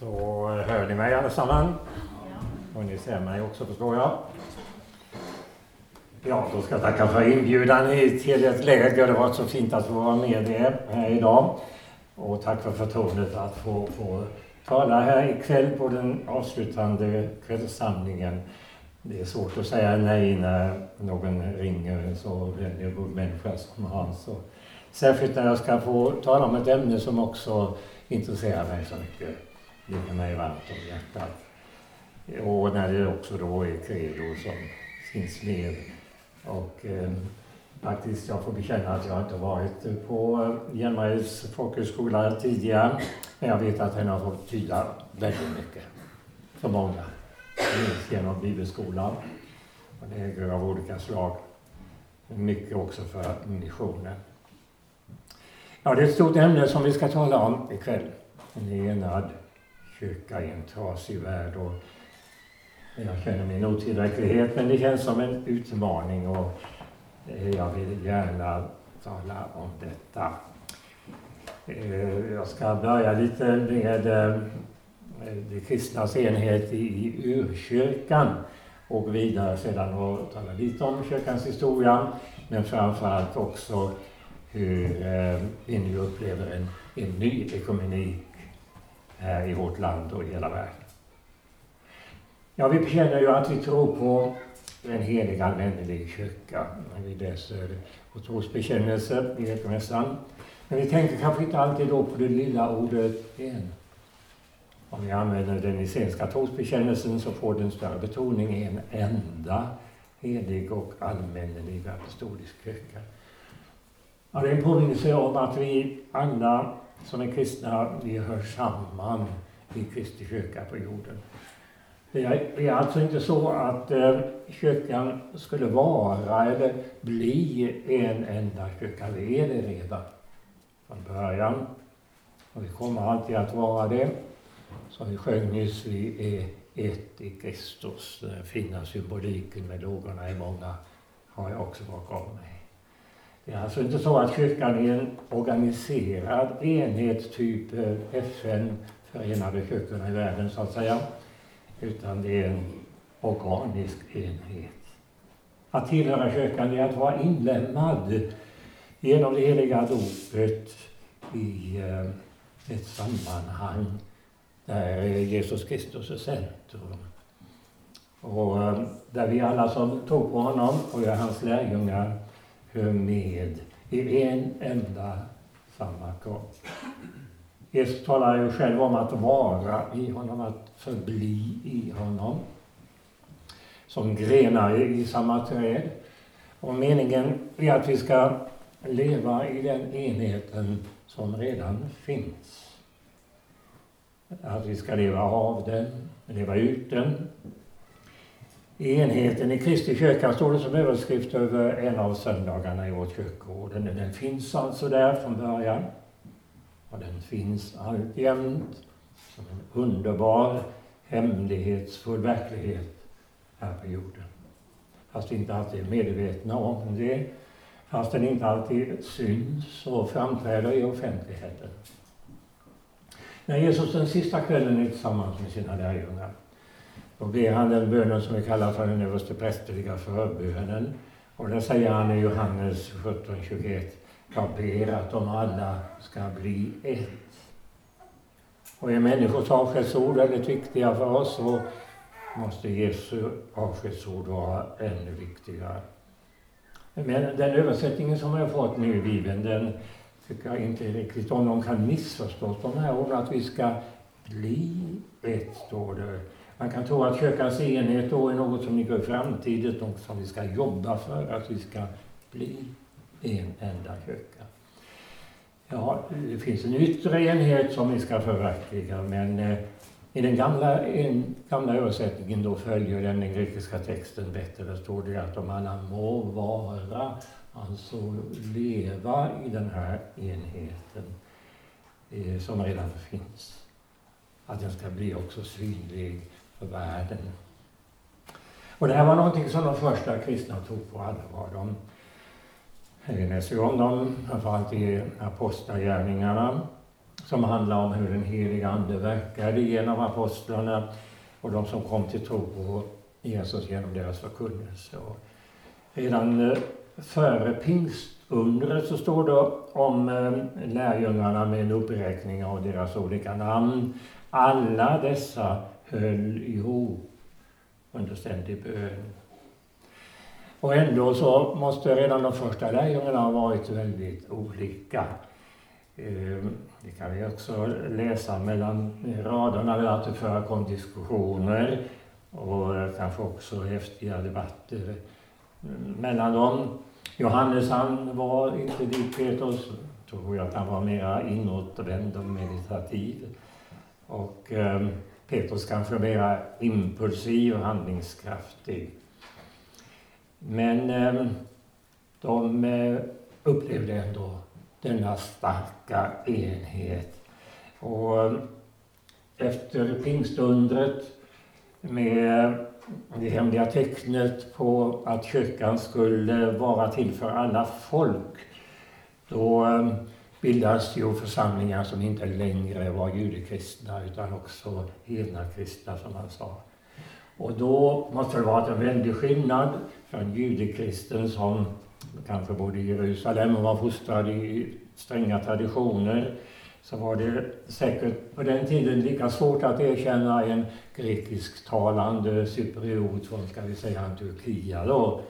Då hör ni mig allesammans. Och ni ser mig också förstår jag. Ja, då ska jag tacka för inbjudan hit till ett läger. Det har varit så fint att få vara med er här idag. Och tack för förtroendet att få, få tala här ikväll på den avslutande kvällssamlingen. Det är svårt att säga nej när någon ringer så väljer god människa som Hans. Särskilt när jag ska få tala om ett ämne som också intresserar mig så mycket. Ligger mig varmt om hjärtat. Och när det också då är credo som finns med. Och eh, faktiskt, jag får bekänna att jag inte varit på eh, Hjälmareds folkhögskola tidigare. Men jag vet att den har fått tyda väldigt mycket för många. Minst genom bibelskolan och läger av olika slag. Mycket också för missionen. Ja, det är ett stort ämne som vi ska tala om ikväll. En enad kyrka i en trasig värld. Och jag känner min otillräcklighet, men det känns som en utmaning och eh, jag vill gärna tala om detta. Eh, jag ska börja lite med eh, det de kristnas enhet i urkyrkan och vidare sedan och tala lite om kyrkans historia, men framförallt också hur vi nu upplever en, en ny ekumenik här i vårt land och i hela världen. Ja, vi bekänner ju att vi tror på en helig allmännelig kyrka när vi läser vår trosbekännelse i veckomässan. Men vi tänker kanske inte alltid då på det lilla ordet en. Om vi använder den Essenska trosbekännelsen så får den större betoning i en enda helig och allmännelig apostolisk kyrka. Ja, det är en påminnelse om att vi alla som är kristna, vi hör samman i Kristi kyrka på jorden. Det är alltså inte så att eh, kyrkan skulle vara eller bli en enda kyrka. Det är det redan från början. Och vi kommer alltid att vara det. Som vi sjöng nyss, vi är ett i Kristus. Den fina symboliken med lågorna i många har jag också bakom mig. Det är alltså inte så att kyrkan är en organiserad enhet, typ FN, Förenade kyrkorna i världen så att säga, utan det är en organisk enhet. Att tillhöra kyrkan är att vara inlemmad genom det heliga dopet i eh, ett sammanhang där Jesus Kristus är centrum. Och eh, där vi alla som tror på honom och är hans lärjungar hör med i en enda samma kropp. Jesus talar ju själv om att vara i honom, att förbli i honom. Som grenar i samma träd. Och meningen är att vi ska leva i den enheten som redan finns. Att vi ska leva av den, leva ut den, enheten i Kristi kyrka står det som överskrift över en av söndagarna i vårt kyrkoår. Den, den finns alltså där från början. Och den finns alltjämt som en underbar, hemlighetsfull verklighet här på jorden. Fast vi inte alltid är medvetna om det. Fast den inte alltid syns och framträder i offentligheten. När Jesus den sista kvällen är tillsammans med sina lärjungar då ber han den bönen som vi kallar för den översteprästerliga förbönen. Och det säger han i Johannes 17.21. Jag ber att de alla ska bli ett. Och är människors avskedsord väldigt viktiga för oss så måste Jesu avskedsord vara ännu viktigare. Men den översättningen som jag har fått nu i Bibeln, den tycker jag inte riktigt om. De kan missförstås, de här orden att vi ska bli ett, står det. Man kan tro att kyrkans enhet då är något som ligger i framtiden, något som vi ska jobba för, att vi ska bli en enda kyrka. Ja, det finns en yttre enhet som vi ska förverkliga, men eh, i den gamla, en, gamla översättningen då följer den, den grekiska texten bättre. Där står det att de alla må vara, alltså leva i den här enheten eh, som redan finns. Att den ska bli också synlig för världen. Och det här var någonting som de första kristna tog på allvar. De läser ju om dem, framförallt i Apostlagärningarna, som handlar om hur den heliga Ande verkade genom apostlarna och de som kom till tro på Jesus genom deras förkunnelse. Och redan eh, före pingstundret så står det om eh, lärjungarna med en uppräkning av deras olika namn. Alla dessa höll ihop under ständig bön. Och ändå så måste redan de första lärjungarna ha varit väldigt olika. Ehm, det kan vi också läsa mellan raderna, att det förekom diskussioner och kanske också häftiga debatter mellan dem. Johannes han var inte lik Petrus, tror jag att han var mera inåtvänd och meditativ. Och eh, Petrus kanske mera impulsiv och handlingskraftig. Men eh, de eh, upplevde ändå denna starka enhet. Och eh, efter pingstundret med det hemliga tecknet på att kyrkan skulle vara till för alla folk, då bildas ju församlingar som inte längre var judekristna utan också hedna kristna som han sa. Och då måste det varit en väldig skillnad för en judekristen som kanske bodde i Jerusalem och var fostrad i stränga traditioner så var det säkert på den tiden lika svårt att erkänna en grekisktalande cypriot från, ska vi säga, Antiochia då,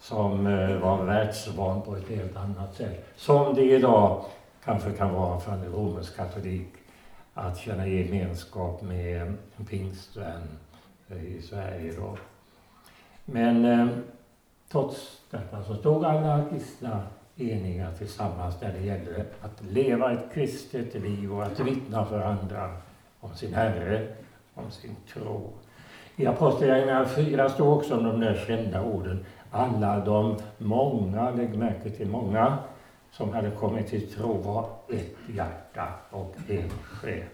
som eh, var världsvan på ett helt annat sätt. Som det idag kanske kan vara för en romersk katolik att känna gemenskap med en pingstvän eh, i Sverige då. Men eh, trots detta så stod alla kristna eniga tillsammans när det gällde att leva ett kristet liv och att vittna för andra om sin Herre, om sin tro. I Apostlagärningarna 4 står också om de där kända orden alla de många, lägg märke till många, som hade kommit till tro var ett hjärta och en själ.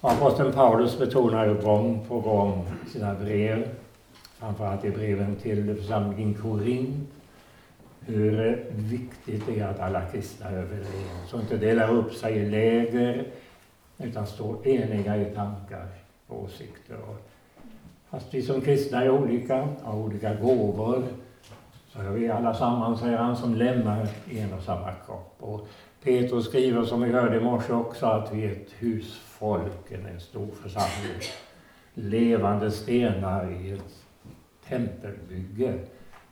Aposteln Paulus betonar ju gång på gång i sina brev, framförallt i breven till församlingen Korint, hur viktigt det är att alla kristna är överens och inte delar upp sig i läger utan står eniga i tankar och åsikter. Fast vi som kristna är olika, har olika gåvor, så är vi alla samman, säger han, som lämnar en och samma kropp. Och Petrus skriver, som vi hörde i morse också, att vi är ett husfolk, en stor församling. Levande stenar i ett tempelbygge.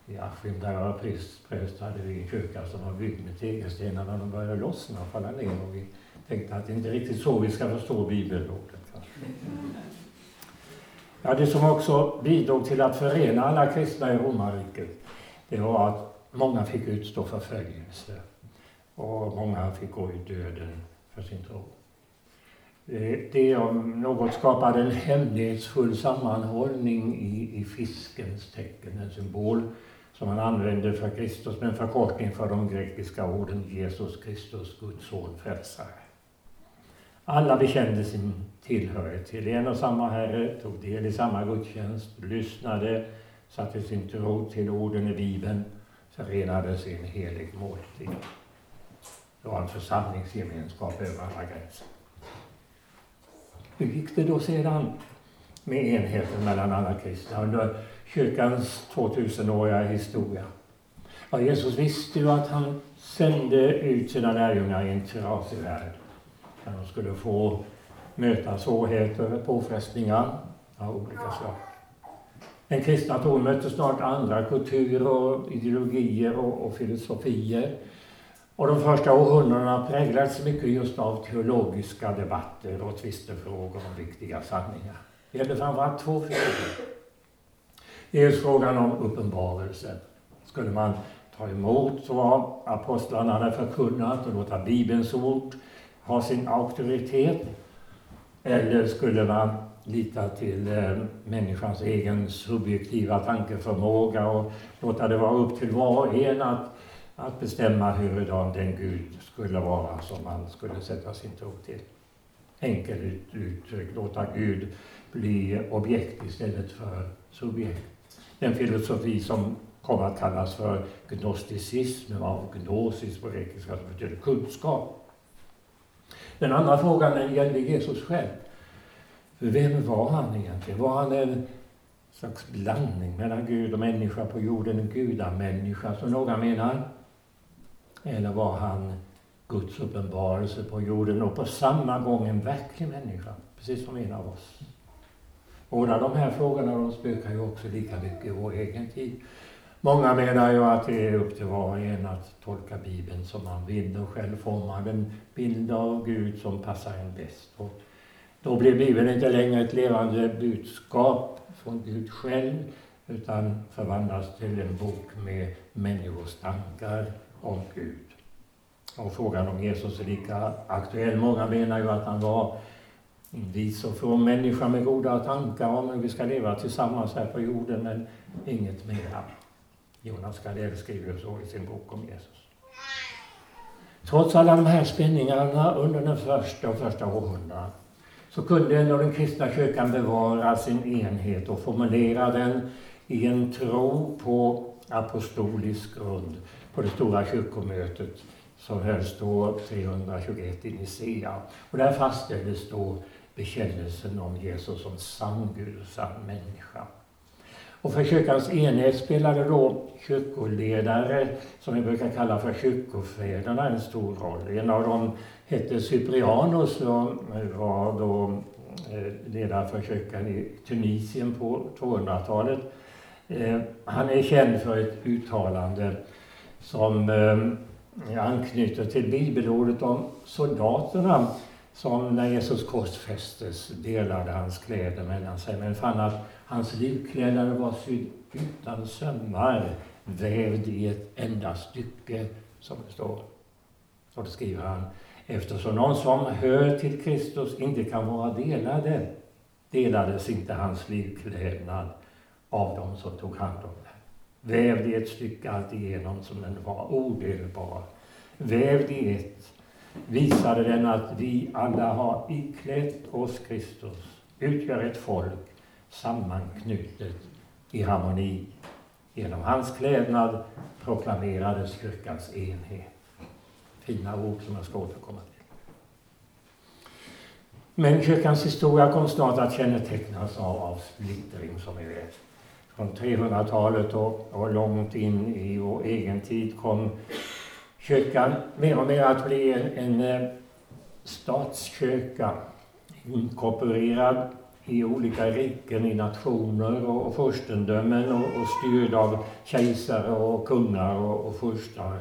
I Askim, där jag var präst, präst, hade vi en kyrka som var byggd med tegelstenar när de började lossna och falla ner. Och vi tänkte att det inte är riktigt så vi ska förstå bibelordet. Ja, det som också bidrog till att förena alla kristna i romarriket, det var att många fick utstå förföljelse och många fick gå i döden för sin tro. Det om något skapade en hemlighetsfull sammanhållning i, i fiskens tecken, en symbol som man använde för Kristus, men förkortning för de grekiska orden Jesus Kristus, Guds son, frälsare. Alla bekände sin tillhörighet till en och samma Herre, tog del i samma gudstjänst, lyssnade, satte sin tro till orden i Bibeln, förenades i en helig måltid. Det var en församlingsgemenskap över alla gränser. Hur gick det då sedan med enheten mellan alla kristna under kyrkans 2000-åriga historia? Ja, Jesus visste ju att han sände ut sina lärjungar i en trasig värld där de skulle få möta svårigheter, påfrestningar av olika slag. Den kristna tron mötte snart andra kulturer, ideologier och, och filosofier och de första århundradena präglades mycket just av teologiska debatter och tvistefrågor om viktiga sanningar. Det gällde framförallt två frågor. Dels frågan om uppenbarelsen. Skulle man ta emot vad apostlarna hade förkunnat och låta Bibelns ord ha sin auktoritet? Eller skulle man lita till eh, människans egen subjektiva tankeförmåga och låta det vara upp till var och en att att bestämma hurdan den Gud skulle vara som man skulle sätta sin tro till. Enkelt uttryckt, låta Gud bli objekt istället för subjekt. Den filosofi som kom att kallas för gnosticism, av gnosis på grekiska, som betyder kunskap. Den andra frågan den gällde Jesus själv. För vem var han egentligen? Var han en slags blandning mellan Gud och människa på jorden, en gudamänniska som några menar? Eller var han Guds uppenbarelse på jorden och på samma gång en verklig människa, precis som en av oss? Båda de här frågorna de spökar ju också lika mycket i vår egen tid. Många menar ju att det är upp till var och en att tolka Bibeln som man vill och själv forma den bild av Gud som passar en bäst. Och då blir Bibeln inte längre ett levande budskap från Gud själv utan förvandlas till en bok med människors tankar om Gud. Och frågan om Jesus är lika aktuell. Många menar ju att han var en vis och from människa med goda tankar om hur vi ska leva tillsammans här på jorden, men inget mera. Jonas Gardell skriver så i sin bok om Jesus. Trots alla de här spänningarna under den första och första århundradena så kunde ändå den kristna kyrkan bevara sin enhet och formulera den i en tro på apostolisk grund på det stora kyrkomötet som hölls då 321 i Nicea. Och där fastställdes då bekännelsen om Jesus som sann Gud och sann människa. Och för kyrkans enhet spelade då kyrkoledare, som vi brukar kalla för kyrkofäderna, en stor roll. En av dem hette Cyprianus och var då eh, ledare för kyrkan i Tunisien på 200-talet. Eh, han är känd för ett uttalande som eh, anknyter till bibelordet om soldaterna som när Jesus korsfästes delade hans kläder mellan sig men fann att Hans livkläder var sydd utan sömmar, vävd i ett enda stycke, som det står. Och då skriver han, eftersom någon som hör till Kristus inte kan vara delade, delades inte hans livklädnad av dem som tog hand om den. Vävd i ett stycke alltigenom som den var odelbar. Vävd i ett visade den att vi alla har iklätt oss Kristus, utgör ett folk sammanknutet i harmoni. Genom hans klädnad proklamerades kyrkans enhet. Fina ord som jag ska återkomma till. Men kyrkans historia kom snart att kännetecknas av, av splittring, som vi vet. Från 300-talet och, och långt in i vår egen tid kom kyrkan mer och mer att bli en, en eh, statskyrka, inkorporerad i olika riken, i nationer och, och furstendömen och, och styrd av kejsare och kungar och, och furstar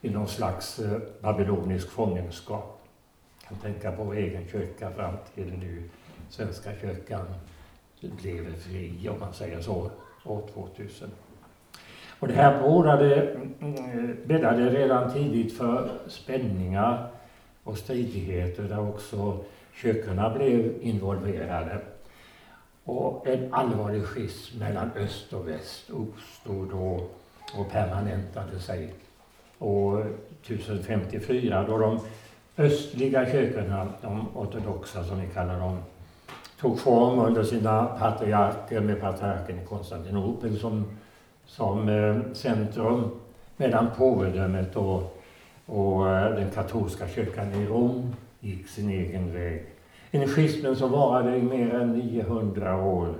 i någon slags eh, babylonisk fångenskap. Jag kan tänka på vår egen kyrka fram till nu Svenska kyrkan blev fri, om man säger så, år 2000. Och det här bådade, eh, bäddade redan tidigt för spänningar och stridigheter där också kyrkorna blev involverade. Och en allvarlig schism mellan öst och väst uppstod då och permanentade sig. Och 1054 då de östliga kyrkorna, de ortodoxa som vi kallar dem, tog form under sina patriarker med patriarken i Konstantinopel som, som eh, centrum medan påvedömet och, och eh, den katolska kyrkan i Rom gick sin egen väg. En schism som varade i mer än 900 år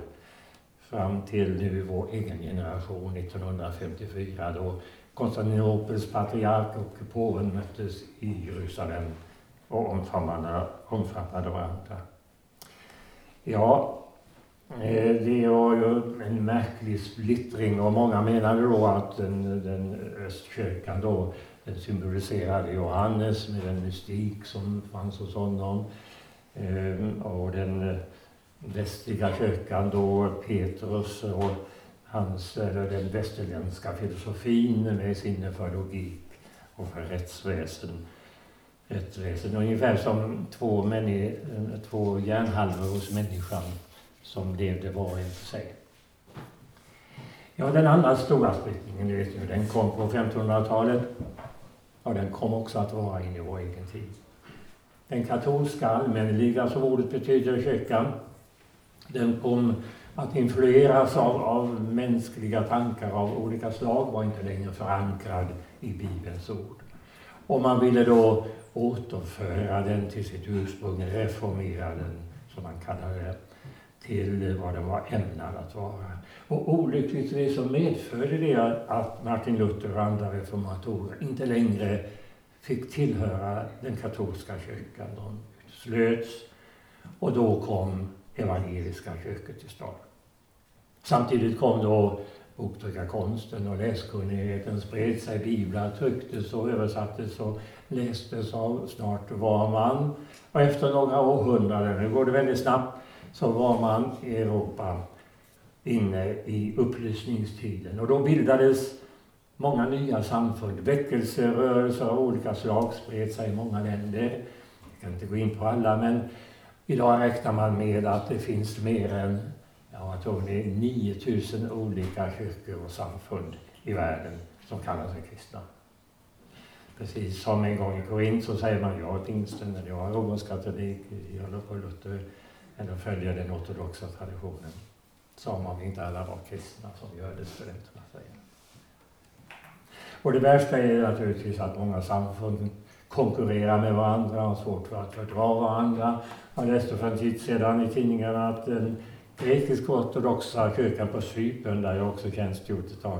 fram till nu vår egen generation 1954 då Konstantinopels patriark och påven möttes i Jerusalem och omfamnade, omfattade varandra. Ja, eh, det var ju en märklig splittring och många menade då att den, den östkyrkan då den symboliserade Johannes med den mystik som fanns hos honom. Ehm, och den eh, västliga kyrkan då Petrus och hans, eller den västerländska filosofin med sinne för logik och för rättsväsen. rättsväsen. Ungefär som två, männi, eh, två hjärnhalvor hos människan som levde var och en för sig. Ja, den andra stora splittringen, vet ju, den kom på 1500-talet och den kom också att vara in i vår egen tid. Den katolska allmänliga som ordet betyder, kyrkan, den kom att influeras av, av mänskliga tankar av olika slag, var inte längre förankrad i Bibelns ord. Och man ville då återföra den till sitt ursprung, reformera den, som man kallade det, till vad den var ämnad att vara. Och olyckligtvis så medförde det att Martin Luther och andra reformatorer inte längre fick tillhöra den katolska kyrkan. De slöts och då kom evangeliska kyrkor till stånd. Samtidigt kom då boktryckarkonsten och läskunnigheten spred sig. Biblar trycktes och översattes och lästes av snart var man. Och efter några århundraden, nu går det väldigt snabbt, så var man i Europa inne i upplysningstiden. Och då bildades många nya samfund. Väckelserörelser av olika slag spred sig i många länder. Jag kan inte gå in på alla, men idag räknar man med att det finns mer än ja, jag tror det är 9000 olika kyrkor och samfund i världen som kallar sig kristna. Precis som en gång i Korint så säger man jag är pingsten, eller jag är romersk katolik, jag är Luther, eller följer den ortodoxa traditionen. Som om inte alla var kristna som gör det, studenterna. Och det värsta är naturligtvis att många samfund konkurrerar med varandra och har svårt för att fördra varandra. Jag läste för en tid sedan i tidningarna att den grekisk-ortodoxa kyrkan på Cypern, där jag också tjänstgjort ett tag,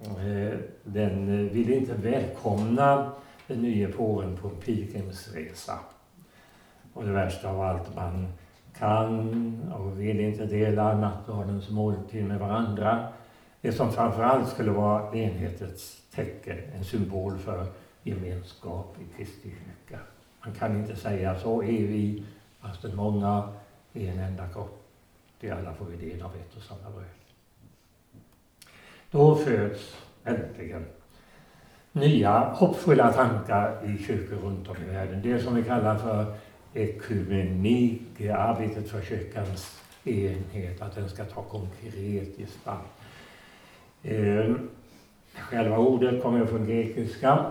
eh, den ville inte välkomna den nye påven på en pilgrimsresa. Och det värsta av allt, man kan och vill inte dela nattvardens måltid med varandra. Det som framförallt skulle vara enhetens tecken, en symbol för gemenskap i Kristi kyrka. Man kan inte säga så är vi, fastän många är en enda kropp. Det alla får vi del av ett och samma bröd. Då föds äntligen nya hoppfulla tankar i kyrkor runt om i världen. Det som vi kallar för ekumenik, arbetet för kyrkans enhet, att den ska ta konkret gestalt. Ehm, själva ordet kommer från grekiska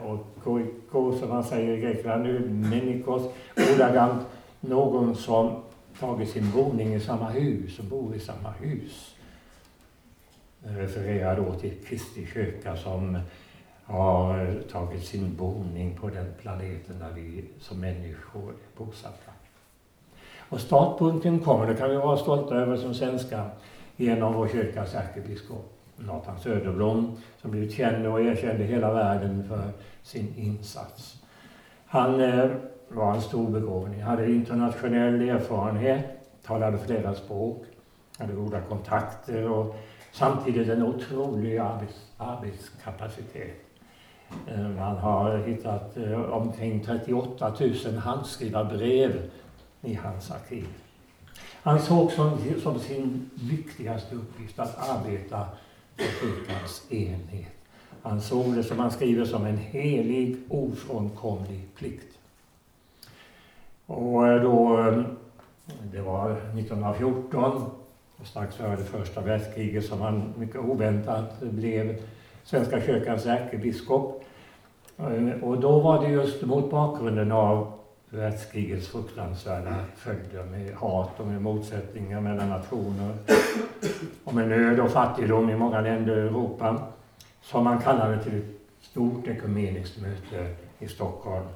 och koiko som man säger i Grekland nu, menikos, ordagrant någon som tagit sin boning i samma hus och bor i samma hus. Det refererar då till Kristi kyrka som har tagit sin boning på den planeten där vi som människor är bosatta. Och startpunkten kommer, det kan vi vara stolta över som svenskar, genom vår kyrkas ärkebiskop Nathan Söderblom som blivit känd och erkänd i hela världen för sin insats. Han eh, var en stor begåvning, hade internationell erfarenhet, talade flera språk, hade goda kontakter och samtidigt en otrolig arbets, arbetskapacitet. Eh, man har hittat eh, omkring 38 000 handskrivna brev i hans arkiv. Han såg som, som sin viktigaste uppgift att arbeta för kyrkans enhet. Han såg det, som han skriver, som en helig, ofrånkomlig plikt. Och eh, då, eh, det var 1914, strax före det första världskriget, som han mycket oväntat blev Svenska kyrkans ärkebiskop. Eh, och då var det just mot bakgrunden av världskrigets fruktansvärda följder med hat och med motsättningar mellan nationer och med nöd och fattigdom i många länder i Europa som man kallade till ett stort ekumeniskt möte i Stockholm.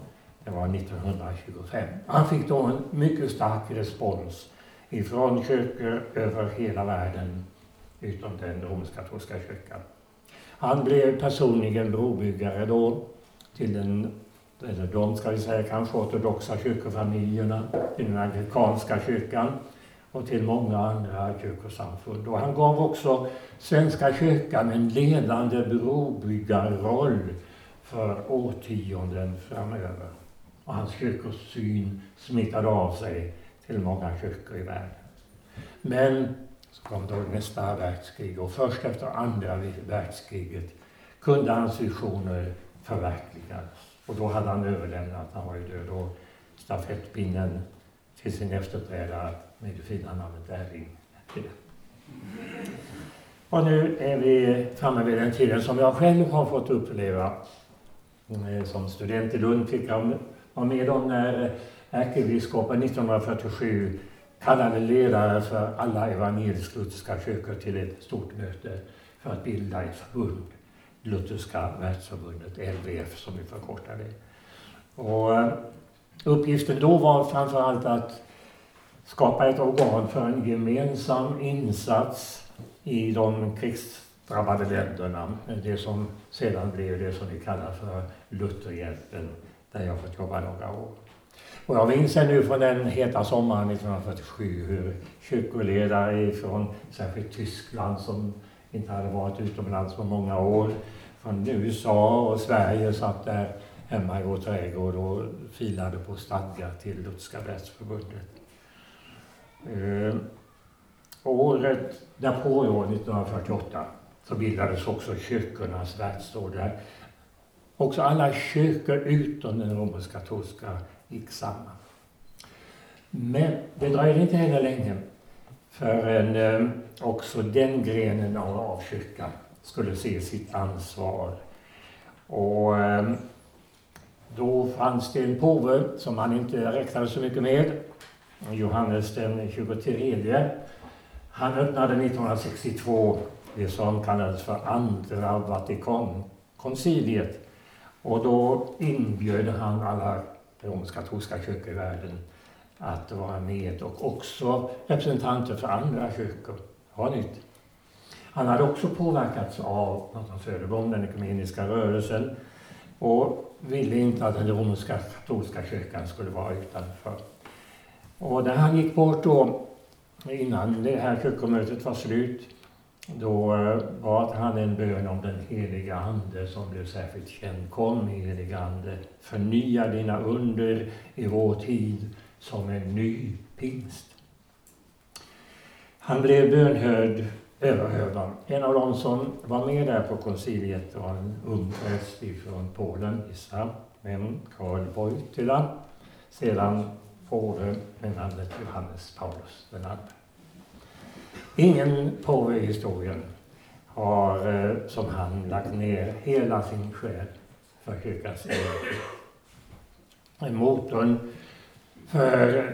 Det var 1925. Han fick då en mycket stark respons ifrån kyrkor över hela världen utom den romersk-katolska kyrkan. Han blev personligen brobyggare då till den, eller de ska vi säga kanske ortodoxa kyrkofamiljerna, till den anglikanska kyrkan och till många andra kyrkosamfund. Och han gav också Svenska kyrkan en ledande brobyggarroll för årtionden framöver. Och hans kyrkosyn smittade av sig till många kyrkor i världen. Men så kom då nästa världskrig och först efter andra världskriget kunde hans visioner förverkligas. Och då hade han överlämnat, han var ju död, och stafettpinnen till sin efterträdare med det fina namnet Erling Och nu är vi framme vid den tiden som jag själv har fått uppleva. Eh, som student i Lund fick jag vara med om när eh, ärkebiskopen 1947 kallade ledare för alla evangelisk-lutherska kyrkor till ett stort möte för att bilda ett förbund. Lutherska världsförbundet, LVF som vi förkortar det. Och eh, uppgiften då var framförallt att skapa ett organ för en gemensam insats i de krigsdrabbade länderna. Det som sedan blev det som vi kallar för Lutherhjälpen, där jag fått jobba några år. Och jag minns ännu från den heta sommaren 1947 hur kyrkoledare från särskilt Tyskland som inte hade varit utomlands på många år, från USA och Sverige satt där hemma i vår trädgård och filade på stadgar till Lutherska världsförbundet. Eh, året därpå, år 1948, så bildades också kyrkornas världsråd där också alla kyrkor utom den romersk-katolska gick samman. Men det dröjde inte heller länge förrän eh, också den grenen av kyrkan skulle se sitt ansvar. Och eh, då fanns det en påve som man inte räknade så mycket med, Johannes den 23. Han öppnade 1962 det som kallades för Andra Vatikankonciliet. Och då inbjöd han alla romersk-katolska kyrkor i världen att vara med och också representanter för andra kyrkor. har nytt. Han hade också påverkats av Martin Söderblom, den ekumeniska rörelsen och ville inte att den romerska katolska kyrkan skulle vara utanför. Och när han gick bort då, innan det här kyrkomötet var slut, då eh, bad han en bön om den heliga Ande som blev särskilt känd. Kom heliga Ande, förnya dina under i vår tid som en ny pingst. Han blev bönhörd överhövdan. En av dem som var med där på konciliet var en ung präst från Polen, gissa men Karl Wojtyla. Sedan påve med namnet Johannes Paulus II. Ingen påve i historien har eh, som han lagt ner hela sin själ för kyrkans Motorn för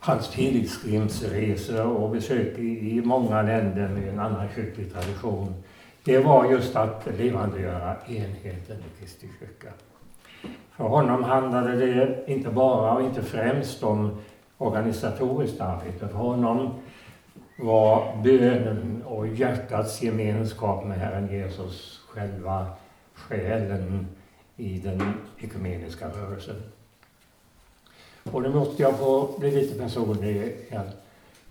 hans pilgrimsresor och besök i många länder med en annan kyrklig tradition, det var just att levandegöra enheten i Kristi kyrka. För honom handlade det inte bara och inte främst om organisatoriskt arbete. För honom var bönen och hjärtats gemenskap med Herren Jesus själva själen i den ekumeniska rörelsen. Och nu måste jag få bli lite personlig igen.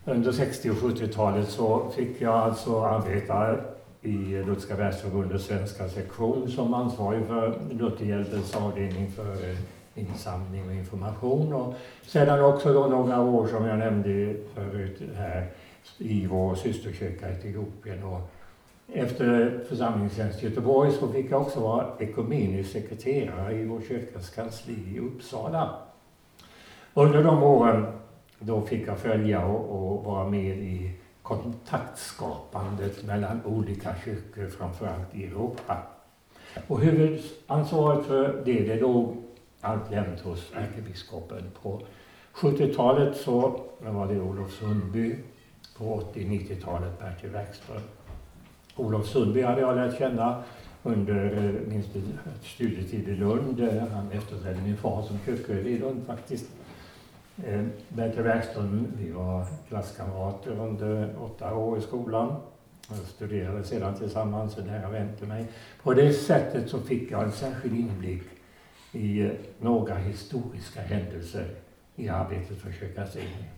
Under 60 och 70-talet så fick jag alltså arbeta i Lutherska världsförbundets svenska sektion som ansvarig för Lutherhjälpens avdelning för eh, insamling och information. Och sedan också då några år som jag nämnde förut här i vår systerkyrka i Etiopien. Och efter församlingstjänst i Göteborg så fick jag också vara ekumenisk sekreterare i vår kyrkas kansli i Uppsala. Under de åren då fick jag följa och, och vara med i kontaktskapandet mellan olika kyrkor, framförallt i Europa. Och huvudansvaret för det, det låg alltjämt hos ärkebiskopen. På 70-talet så var det Olof Sundby, på 80-90-talet Bertil Werkström. Olof Sundby hade jag lärt känna under eh, min studietid i Lund. Eh, han efterträdde min far som kyrkoherde i Lund faktiskt. Eh, Bertil Werkström, vi var klasskamrater under åtta år i skolan. Jag studerade sedan tillsammans, en nära vän till mig. På det sättet så fick jag en särskild inblick i eh, några historiska händelser i arbetet för kyrkans enhet.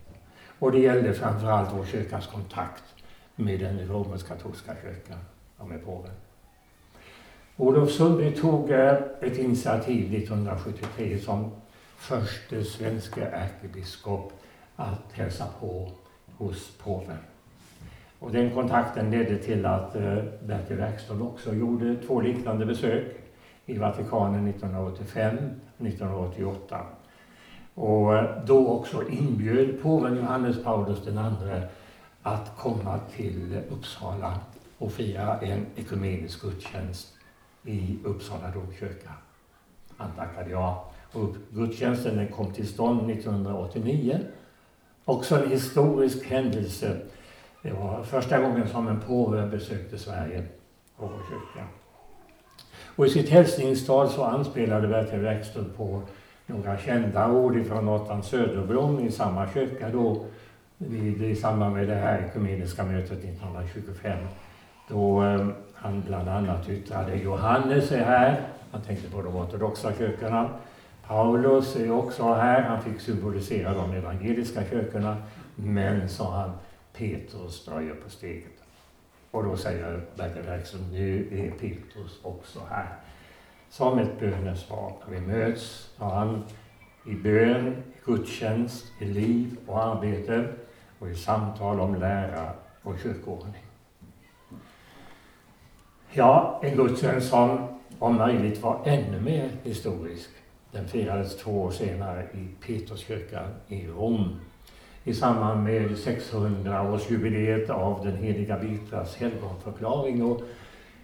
Och det gällde framförallt vår kyrkas kontakt med den romersk-katolska kyrkan och med påven. Olof Sundby tog eh, ett initiativ 1973 som förste svenska ärkebiskop att hälsa på hos påven. Och den kontakten ledde till att eh, Bertil Werkström också gjorde två liknande besök i Vatikanen 1985 och 1988. Och eh, då också inbjöd påven Johannes Paulus II att komma till Uppsala och fira en ekumenisk gudstjänst i Uppsala domkyrka. Han tackade ja. Och gudstjänsten den kom till stånd 1989. Också en historisk händelse. Det var första gången som en påve besökte Sverige och vår kyrka. Och i sitt hälsningstal så anspelade Bertil Werkström på några kända ord ifrån Nathan Söderblom i samma kyrka då vid, i samband med det här ekumeniska mötet 1925 då eh, han bland annat yttrade Johannes är här, han tänkte på de ortodoxa kyrkorna. Paulus är också här, han fick symbolisera de evangeliska kyrkorna. Men, sa han, Petrus dröjer på steget. Och då säger Bertil Werkström, nu är Petrus också här. Som ett bönesvar. Vi möts, sa han, i bön, i gudstjänst, i liv och arbete och i samtal om lära och kyrkoordning. Ja, en gudstjänst som om möjligt var ännu mer historisk. Den firades två år senare i Peterskyrkan i Rom i samband med 600-årsjubileet av den heliga vitras helgonförklaring. Och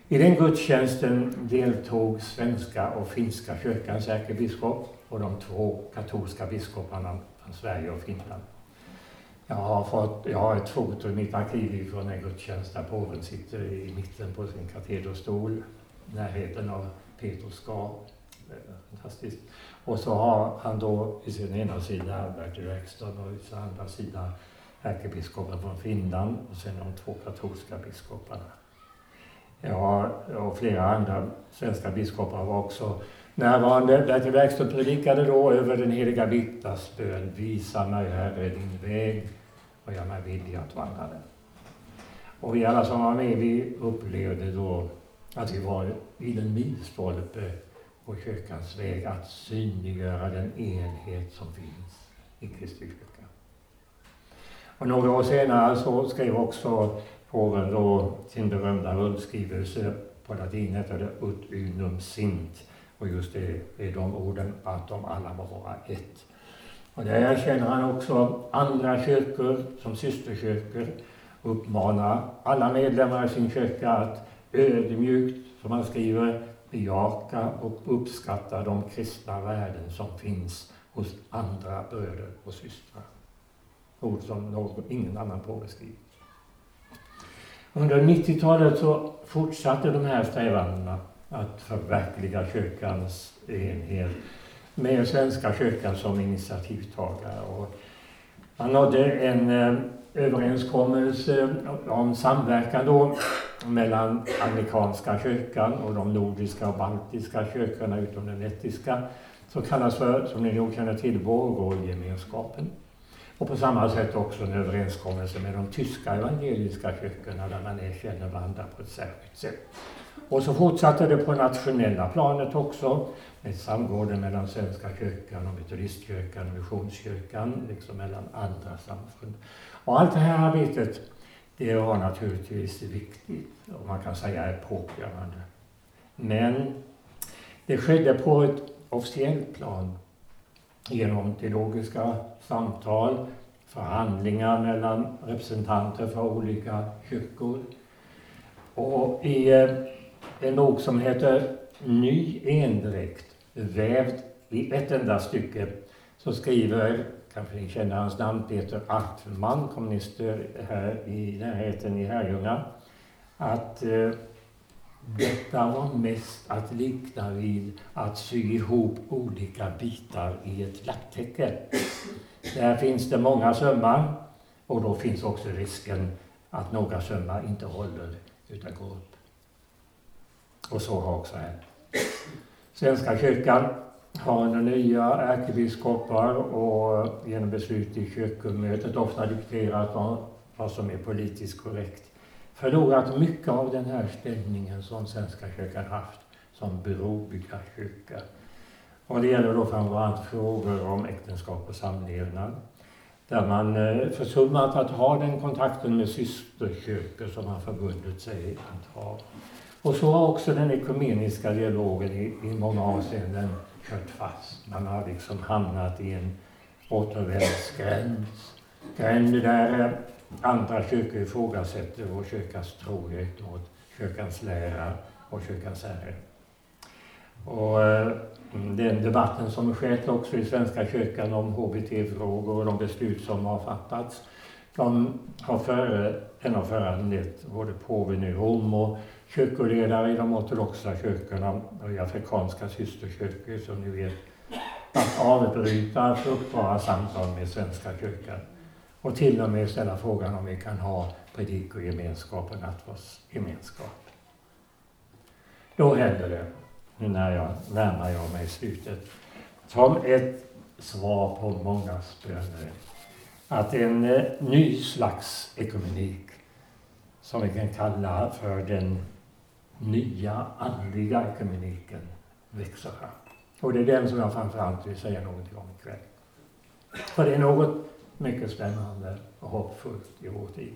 I den gudstjänsten deltog svenska och finska kyrkans ärkebiskop och de två katolska biskoparna från Sverige och Finland. Jag har, fått, jag har ett foto i mitt arkiv från en gudstjänst där påven sitter i mitten på sin katederstol, närheten av Petrus grav. Fantastiskt. Och så har han då i sin ena sida Bertil Werkström och i sin andra sida ärkebiskopen från Finland och sen de två katolska biskoparna. Ja, och flera andra svenska biskopar var också närvarande. Bertil Werkström predikade då över den heliga Birtas bön. Visa mig, Herre, din väg och gör mig villig att vandra den. Och vi alla som var med, vi upplevde då att vi var vid en milstolpe på kyrkans väg att synliggöra den enhet som finns i Kristi kyrka. Och några år senare så skrev också påven då sin berömda rundskrivelse på latin heter det Ut unum sint. Och just det är de orden, att de alla må vara ett. Och där känner han också andra kyrkor som systerkyrkor uppmanar alla medlemmar i sin kyrka att ödmjukt, som han skriver, bejaka och uppskatta de kristna värden som finns hos andra bröder och systrar. Ord som någon, ingen annan påve skrivit. Under 90-talet så fortsatte de här strävandena att förverkliga kyrkans enhet med Svenska kyrkan som initiativtagare. Och man nådde en eh, överenskommelse om samverkan då mellan anglikanska kyrkan och de nordiska och baltiska kyrkorna utom den lettiska som kallas för, som ni nog känner till, Borgårdgemenskapen. Och på samma sätt också en överenskommelse med de tyska evangeliska kyrkorna där man erkänner varandra på ett särskilt sätt. Och så fortsatte det på nationella planet också med samgående mellan Svenska kyrkan och Metodistkyrkan och Missionskyrkan, liksom mellan andra samfund. Och allt det här arbetet, det var naturligtvis viktigt om man kan säga epokgörande. Men det skedde på ett officiellt plan genom teologiska samtal, förhandlingar mellan representanter för olika kyrkor. Och i eh, en bok som heter Ny endräkt, vävd i ett enda stycke, så skriver, kanske ni känner hans namn, Peter Artman, kommunister här i närheten i Herrljunga, att eh, detta var mest att likna vid att sy ihop olika bitar i ett lapptäcke. Där finns det många sömmar och då finns också risken att några sömmar inte håller utan går upp. Och så har också hänt. Svenska kyrkan har under nya ärkebiskopar och genom beslut i kyrkomötet ofta dikterat vad som är politiskt korrekt förlorat mycket av den här ställningen som Svenska kyrkan haft som brobyggda kyrka. Och det gäller då framförallt frågor om äktenskap och samlevnad. Där man eh, försummat att ha den kontakten med systerkyrkor som man förbundit sig att ha. Och så har också den ekumeniska dialogen i, i många avseenden kört fast. Man har liksom hamnat i en återvändsgränd. Gränd där andra kyrkor ifrågasätter vår kyrkas trohet mot kyrkans lära och kyrkans herre. Och eh, den debatten som skett också i Svenska kyrkan om HBT-frågor och de beslut som har fattats de har före, den har föranlett både påven i Rom och kyrkoledare i de ortodoxa kyrkorna och i afrikanska systerkyrkor som ni vet att avbryta fruktbara samtal med Svenska kyrkan och till och med ställa frågan om vi kan ha predikogemenskap och nattvardsgemenskap. Då händer det, nu när jag närmar jag mig slutet, som ett svar på många böner, att en eh, ny slags ekumenik, som vi kan kalla för den nya andliga ekumeniken, växer fram. Och det är den som jag framförallt vill säga någonting om ikväll. För det är något mycket spännande och hoppfullt i vår tid.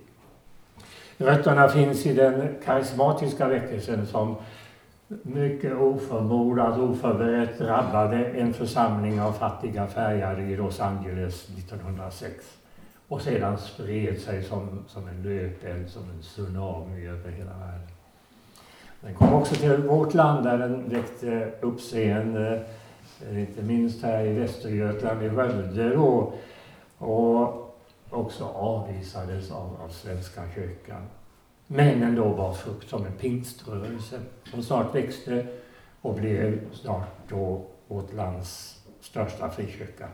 Rötterna finns i den karismatiska väckelsen som mycket oförmodat, oförberett drabbade en församling av fattiga färgade i Los Angeles 1906 och sedan spred sig som, som en löpeld, som en tsunami över hela världen. Den kom också till vårt land där den väckte uppseende, eh, inte minst här i Västergötland, i Skövde då, och också avvisades av, av Svenska kyrkan. Men ändå var frukt som en pingströrelse som snart växte och blev snart då vårt lands största frikyrka.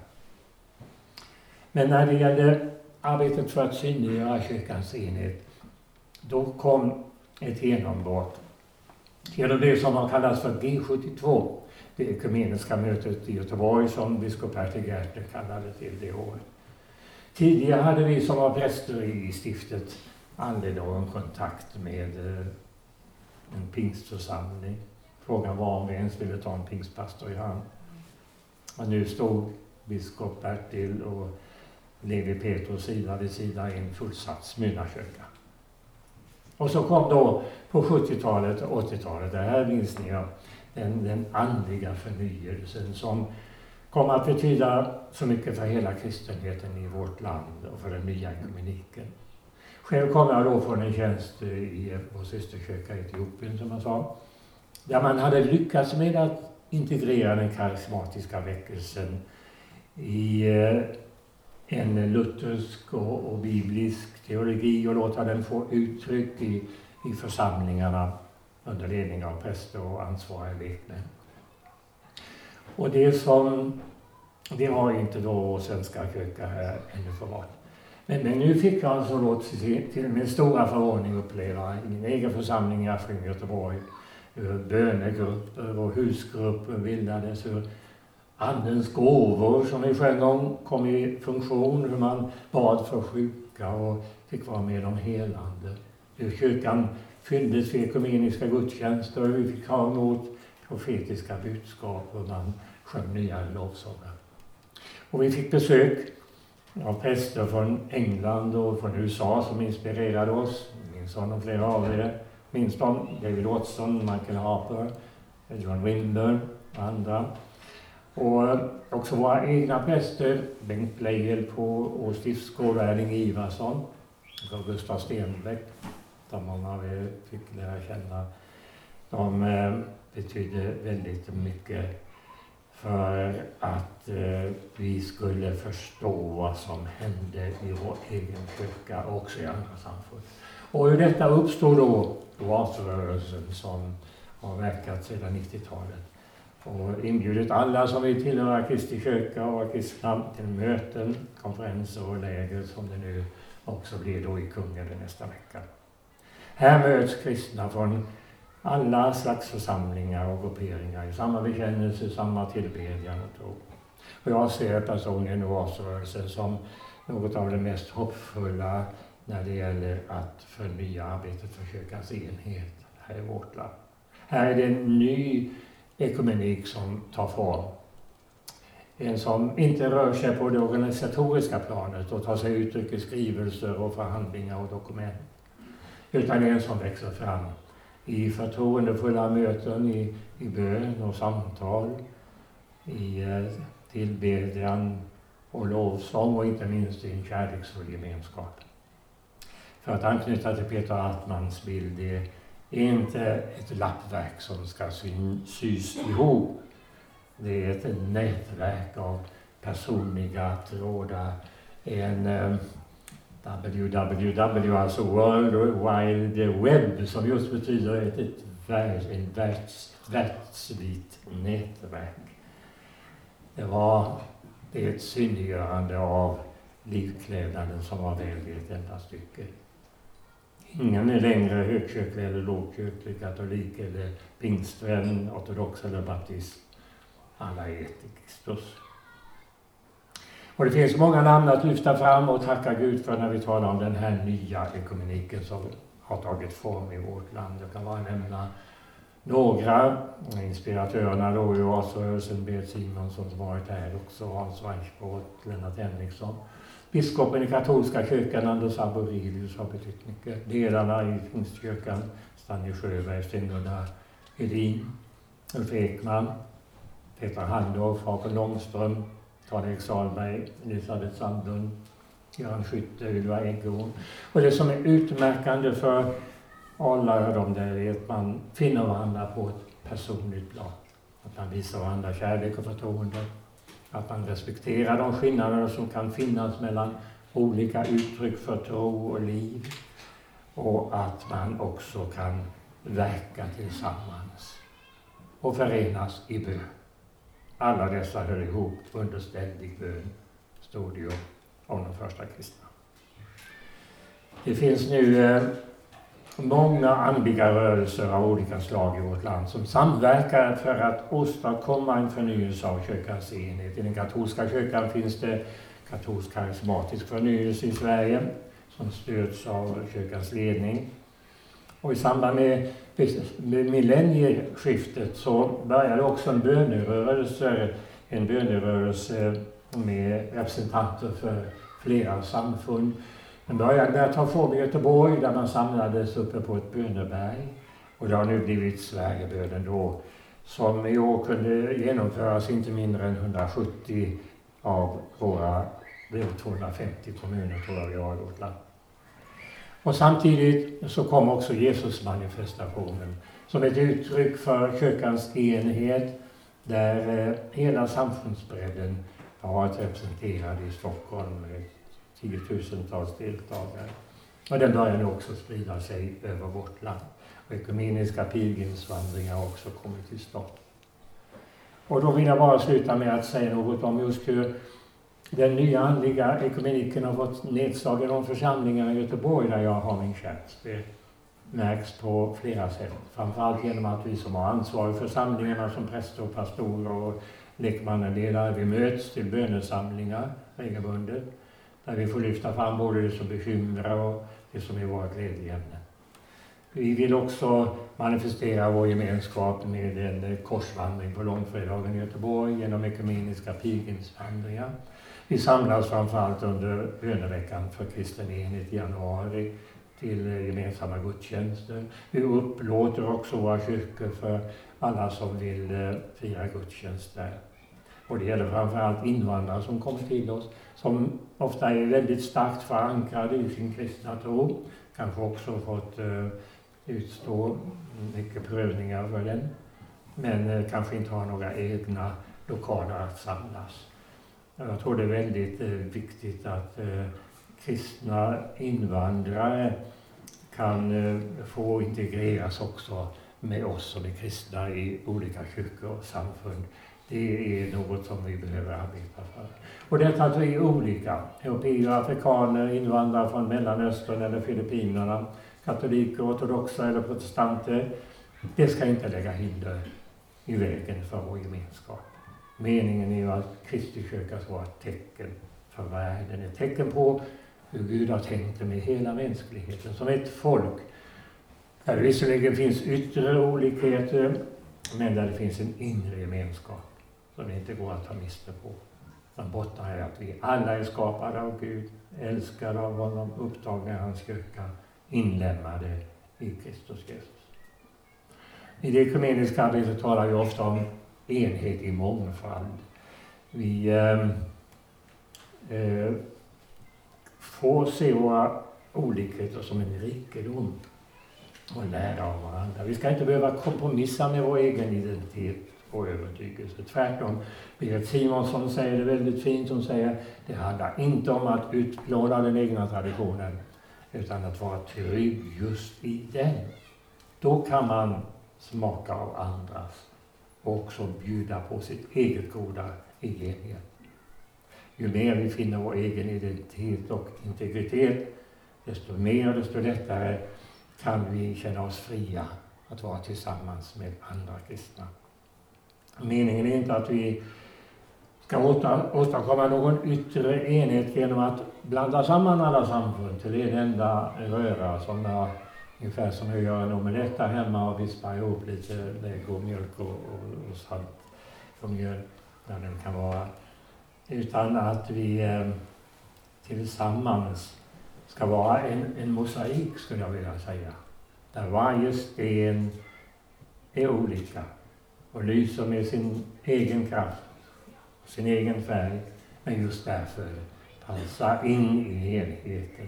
Men när det gällde arbetet för att synliggöra kyrkans enhet, då kom ett genombrott genom det som har kallats för G72, det ekumeniska mötet i Göteborg som biskop Bertil Gärtner kallade till det året. Tidigare hade vi som var präster i stiftet aldrig någon kontakt med eh, en pingstförsamling. Frågan var om vi ens ville ta en pingstpastor i hand. Och nu stod biskop Bertil och Levi Petrus sida vid sida i en fullsatt Smyrnakyrka. Och så kom då på 70-talet och 80-talet, det här minns ni, den, den andliga förnyelsen som kom att betyda så mycket för hela kristenheten i vårt land och för den nya ekumeniken. Själv kom jag då från en tjänst i vår systerkyrka i Etiopien, som jag sa, där man hade lyckats med att integrera den karismatiska väckelsen i eh, en luthersk och, och biblisk teologi och låta den få uttryck i, i församlingarna under ledning av präster och ansvariga lekmän. Och det som, det har inte då Svenska kyrkan här ännu förmått. Men, men nu fick jag alltså då till, till min stora förvåning uppleva i min egen församling i Askim, Göteborg, hur bönegrupper och husgrupper bildades, hur Andens gåvor som vi sjöng om kom i funktion, hur man bad för sjuka och fick vara med om helande. Hur kyrkan fylldes vid ekumeniska gudstjänster och vi fick ha emot profetiska budskap och man sjöng nya lovsånger. Och vi fick besök av präster från England och från USA som inspirerade oss. Minns honom, flera av er minns dem. David Watson, Michael Harper, John Wimber och andra. Och eh, också våra egna präster, Bengt Pleijel på Ås stiftsgård och Erling Ivarsson och Gustav Stenbeck, som många av er fick lära känna. De eh, betydde väldigt mycket för att eh, vi skulle förstå vad som hände i vår egen kyrka och också i andra samfund. Och hur detta uppstod då, oasrörelsen som har verkat sedan 90-talet och inbjudit alla som vill tillhöra Kristi kyrka och vara kristna till möten, konferenser och läger som det nu också blir då i Kungälv nästa vecka. Här möts kristna från alla slags församlingar och grupperingar i samma bekännelse, samma tillbedjan och tro. Och jag ser personligen oasrörelsen som något av det mest hoppfulla när det gäller att förnya arbetet för kyrkans enhet här i vårt land. Här är det en ny ekumenik som tar form. En som inte rör sig på det organisatoriska planet och tar sig uttryck i skrivelser och förhandlingar och dokument. Utan en som växer fram i förtroendefulla möten, i, i bön och samtal, i eh, tillbedjan och lovsång och inte minst i en kärleksfull gemenskap. För att anknyta till Peter Altmans bild, det är inte ett lappverk som ska sys ihop. Det är ett nätverk av personliga trådar, en, eh, www, alltså World Wide Web, som just betyder ett, ett ett världs, världsvitt nätverk. Det var det ett synliggörande av livklädnaden som var väl i ett enda stycke. Ingen är längre högkyrklig eller lågkyrklig, katolik eller pingstvän, ortodox eller baptist. Alla är ett Kristus. Och det finns många namn att lyfta fram och tacka Gud för när vi talar om den här nya ekumeniken som har tagit form i vårt land. Jag kan bara nämna några. Inspiratörerna då i Oasrörelsen, Berit Simonsson som varit här också, Hans Weichbrott, Lennart Henriksson. Biskopen i katolska kyrkan, Anders Arborelius, har betytt mycket. Ledarna i Pingstkyrkan, Stanley Sjöberg, Sten-Gunnar Hedin, Ulf Ekman, Petra Handorf, Hakan Långström, Karl-Erik Sahlberg, Elisabeth Sandlund, Göran Skytte, Ylva Eggehorn. Och det som är utmärkande för alla de där är att man finner varandra på ett personligt plan. Att man visar varandra kärlek och förtroende. Att man respekterar de skillnader som kan finnas mellan olika uttryck för tro och liv. Och att man också kan verka tillsammans och förenas i bön. Alla dessa hör ihop under ständig bön, stod det ju om de första kristna. Det finns nu eh, många andliga rörelser av olika slag i vårt land som samverkar för att åstadkomma en förnyelse av kyrkans enhet. I den katolska kyrkan finns det katolsk karismatisk förnyelse i Sverige som stöds av kyrkans ledning. Och i samband med millennieskiftet så började också en bönerörelse, en bönerörelse med representanter för flera samfund. Den började med att ta form i Göteborg där man samlades uppe på ett böneberg. Och det har nu blivit Sverigebönen då som i år kunde genomföras inte mindre än 170 av våra 250 kommuner tror jag vi har i vårt land. Och samtidigt så kom också Jesusmanifestationen som ett uttryck för kyrkans enhet där eh, hela samfundsbredden har varit representerad i Stockholm med tiotusentals deltagare. Och den börjar nu också sprida sig över vårt land. Och ekumeniska pilgrimsvandringar har också kommit till stånd. Och då vill jag bara sluta med att säga något om just hur den nya andliga ekumeniken har fått nedslag i de församlingar i Göteborg där jag har min tjänst. Det märks på flera sätt. Framförallt genom att vi som har ansvar för samlingarna som präster och pastorer och lekmannaledare, vi möts till bönesamlingar regelbundet. Där vi får lyfta fram både det som bekymrar och det som är vårt glädjeämne. Vi vill också manifestera vår gemenskap med en korsvandring på långfredagen i Göteborg genom ekumeniska pilgrimsvandringar. Vi samlas framförallt under böneveckan för kristen enhet i januari till gemensamma gudstjänster. Vi upplåter också våra kyrkor för alla som vill eh, fira gudstjänst där. Och det gäller framförallt invandrare som kommer till oss, som ofta är väldigt starkt förankrade i sin kristna tro, kanske också fått eh, utstå mycket prövningar för den, men eh, kanske inte har några egna lokaler att samlas. Jag tror det är väldigt eh, viktigt att eh, kristna invandrare kan eh, få integreras också med oss som är kristna i olika kyrkor och samfund. Det är något som vi behöver arbeta för. Och detta att vi är olika, europeer, afrikaner, invandrare från Mellanöstern eller Filippinerna, katoliker, ortodoxa eller protestanter, det ska inte lägga hinder i vägen för vår gemenskap. Meningen är ju att Kristi kyrka ska vara ett tecken för världen, ett tecken på hur Gud har tänkt det med hela mänskligheten, som ett folk där det visserligen finns yttre olikheter, men där det finns en inre gemenskap som inte går att ta miste på. Som bottnar i att vi alla är skapade av Gud, älskade av honom, upptagna i hans kyrka, inlemmade i Kristus Jesus. I det ekumeniska arbetet talar vi ofta om enhet i mångfald. Vi ehm, eh, får se våra olikheter som en rikedom och lära av varandra. Vi ska inte behöva kompromissa med vår egen identitet och övertygelse. Tvärtom, Berit Simonsson säger det väldigt fint. Hon säger det handlar inte om att utplåna den egna traditionen utan att vara trygg just i den. Då kan man smaka av andras och också bjuda på sitt eget goda i gengäld. Ju mer vi finner vår egen identitet och integritet, desto mer och desto lättare kan vi känna oss fria att vara tillsammans med andra kristna. Meningen är inte att vi ska åstadkomma någon yttre enhet genom att blanda samman alla samfund till en enda röra som jag, ungefär som jag gör en omelett där hemma och vispar ihop lite lägg och mjölk och, och, och salt och mjöl, när det kan vara. Utan att vi eh, tillsammans ska vara en, en mosaik, skulle jag vilja säga. Där varje sten är olika och lyser med sin egen kraft, sin egen färg, men just därför passar in i helheten.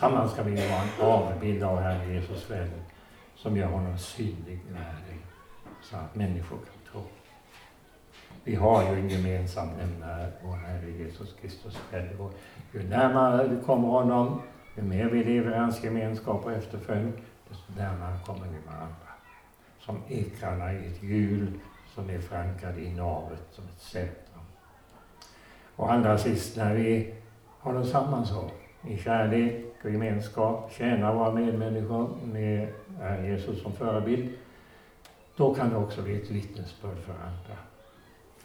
Tillsammans ska vi vara en avbild av Herren Jesus själv som gör honom synlig i världen så att människor kan tro. Vi har ju en gemensam nämnare, vår Herre Jesus Kristus själv. Och ju närmare vi kommer honom, ju mer vi lever i hans gemenskap och efterföljd, desto närmare kommer vi varandra som ekrarna i ett hjul som är förankrade i navet som ett centrum. Och allra sist, när vi håller samman så, i kärlek och gemenskap, tjänar våra medmänniskor med eh, Jesus som förebild, då kan det också bli ett vittnesbörd för andra.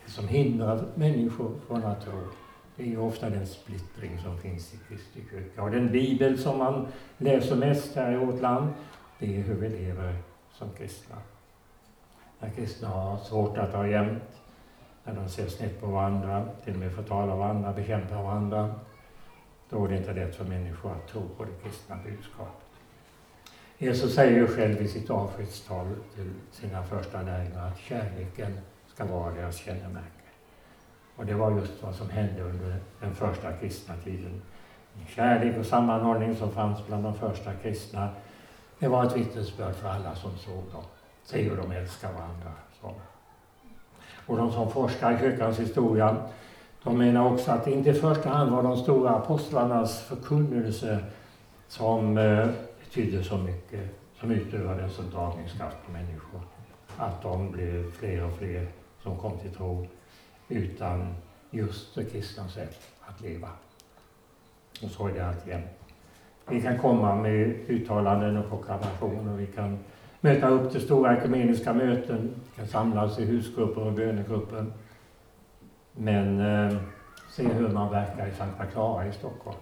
Det som hindrar människor från att tro, det är ju ofta den splittring som finns i Kristi kyrka. Och den bibel som man läser mest här i vårt land, det är hur vi lever som kristna. När kristna har svårt att ha jämnt, när de ser snett på varandra, till och med förtalar varandra, bekämpar varandra, då är det inte lätt för människor att tro på det kristna budskapet. Jesus säger ju själv i sitt avskedstal till sina första lärjungar att kärleken ska vara deras kännemärke. Och det var just vad som hände under den första kristna tiden. Kärlek och sammanhållning som fanns bland de första kristna det var ett vittnesbörd för alla som såg dem. Se hur de älskar varandra. Så. Och de som forskar i kyrkans historia, de menar också att det inte i första hand var de stora apostlarnas förkunnelse som eh, betydde så mycket, som utövade en sån dragningskraft på människor. Att de blev fler och fler som kom till tro, utan just det kristna sätt att leva. Och så är det alltjämt. Vi kan komma med uttalanden och proklamationer. Vi kan möta upp till stora ekumeniska möten. Vi kan samlas i husgrupper och bönegrupper. Men eh, se hur man verkar i Sankta Clara i Stockholm.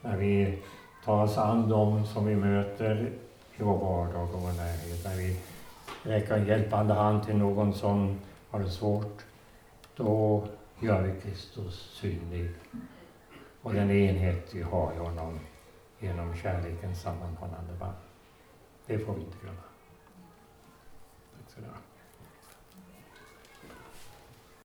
När vi tar oss an dem som vi möter i vår vardag och vår närhet. När vi räcker en hjälpande hand till någon som har det svårt. Då gör vi Kristus synlig och den enhet vi har i honom genom kärlekens sammanhållande band. Det får vi inte glömma.